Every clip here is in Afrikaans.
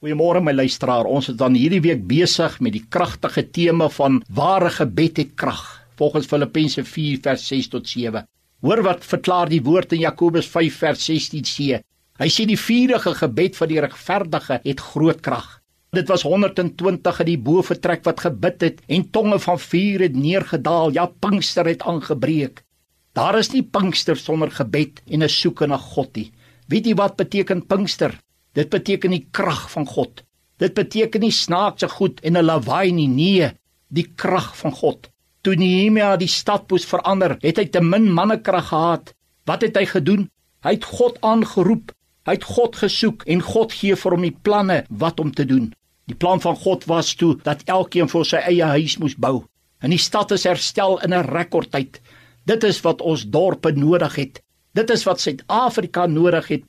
Goeiemôre my luisteraar. Ons is dan hierdie week besig met die kragtige tema van ware gebed het krag. Volgens Filippense 4 vers 6 tot 7. Hoor wat verklaar die woord in Jakobus 5 vers 16c. Hy sê die vurige gebed van die regverdige het groot krag. Dit was 120 in die bovertrek wat gebid het en tonge van vuur het neergedaal. Ja, Pinkster het aangebreek. Daar is nie Pinkster sonder gebed en 'n soeke na God nie. Weet jy wat beteken Pinkster? Dit beteken die krag van God. Dit beteken nie snaakse goed en 'n lawaai nie, nee, die krag van God. Toe Nehemia die stad moes verander, het hy te min mannekrag gehad. Wat het hy gedoen? Hy het God aangeroep. Hy het God gesoek en God gee vir hom die planne wat om te doen. Die plan van God was toe dat elkeen vir sy eie huis moes bou. En die stad is herstel in 'n rekordtyd. Dit is wat ons dorpe nodig het. Dit is wat Suid-Afrika nodig het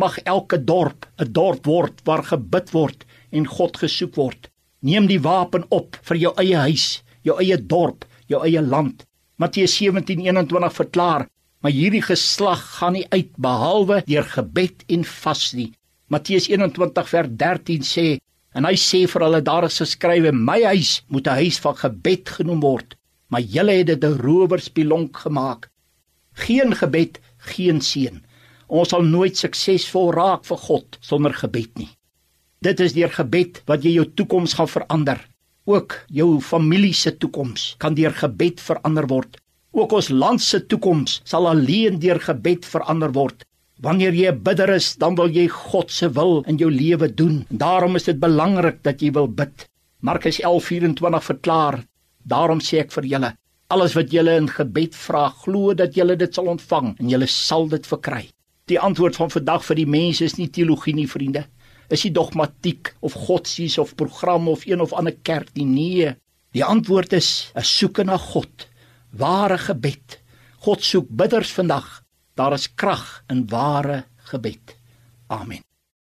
mag elke dorp 'n dorp word waar gebid word en God gesoek word. Neem die wapen op vir jou eie huis, jou eie dorp, jou eie land. Matteus 17:21 verklaar, maar hierdie geslag gaan nie uit behalwe deur gebed en vas nie. Matteus 21:13 sê en hy sê vir hulle daar is geskrywe my huis moet 'n huis van gebed genoem word, maar julle het dit 'n rowerspilonk gemaak. Geen gebed, geen seën. Ons sal nooit suksesvol raak vir God sonder gebed nie. Dit is deur gebed wat jy jou toekoms gaan verander. Ook jou familie se toekoms kan deur gebed verander word. Ook ons land se toekoms sal alleen deur gebed verander word. Wanneer jy 'n bidder is, dan wil jy God se wil in jou lewe doen. Daarom is dit belangrik dat jy wil bid. Markus 11:24 verklaar: "Daarom sê ek vir julle, alles wat julle in gebed vra, glo dat julle dit sal ontvang en julle sal dit verkry." Die antwoord van vandag vir die mense is nie teologie nie, vriende. Is nie dogmatiek of godsdienst of program of een of ander kerk nie. Nee, die antwoord is 'n soeke na God, ware gebed. God soek bidders vandag. Daar is krag in ware gebed. Amen.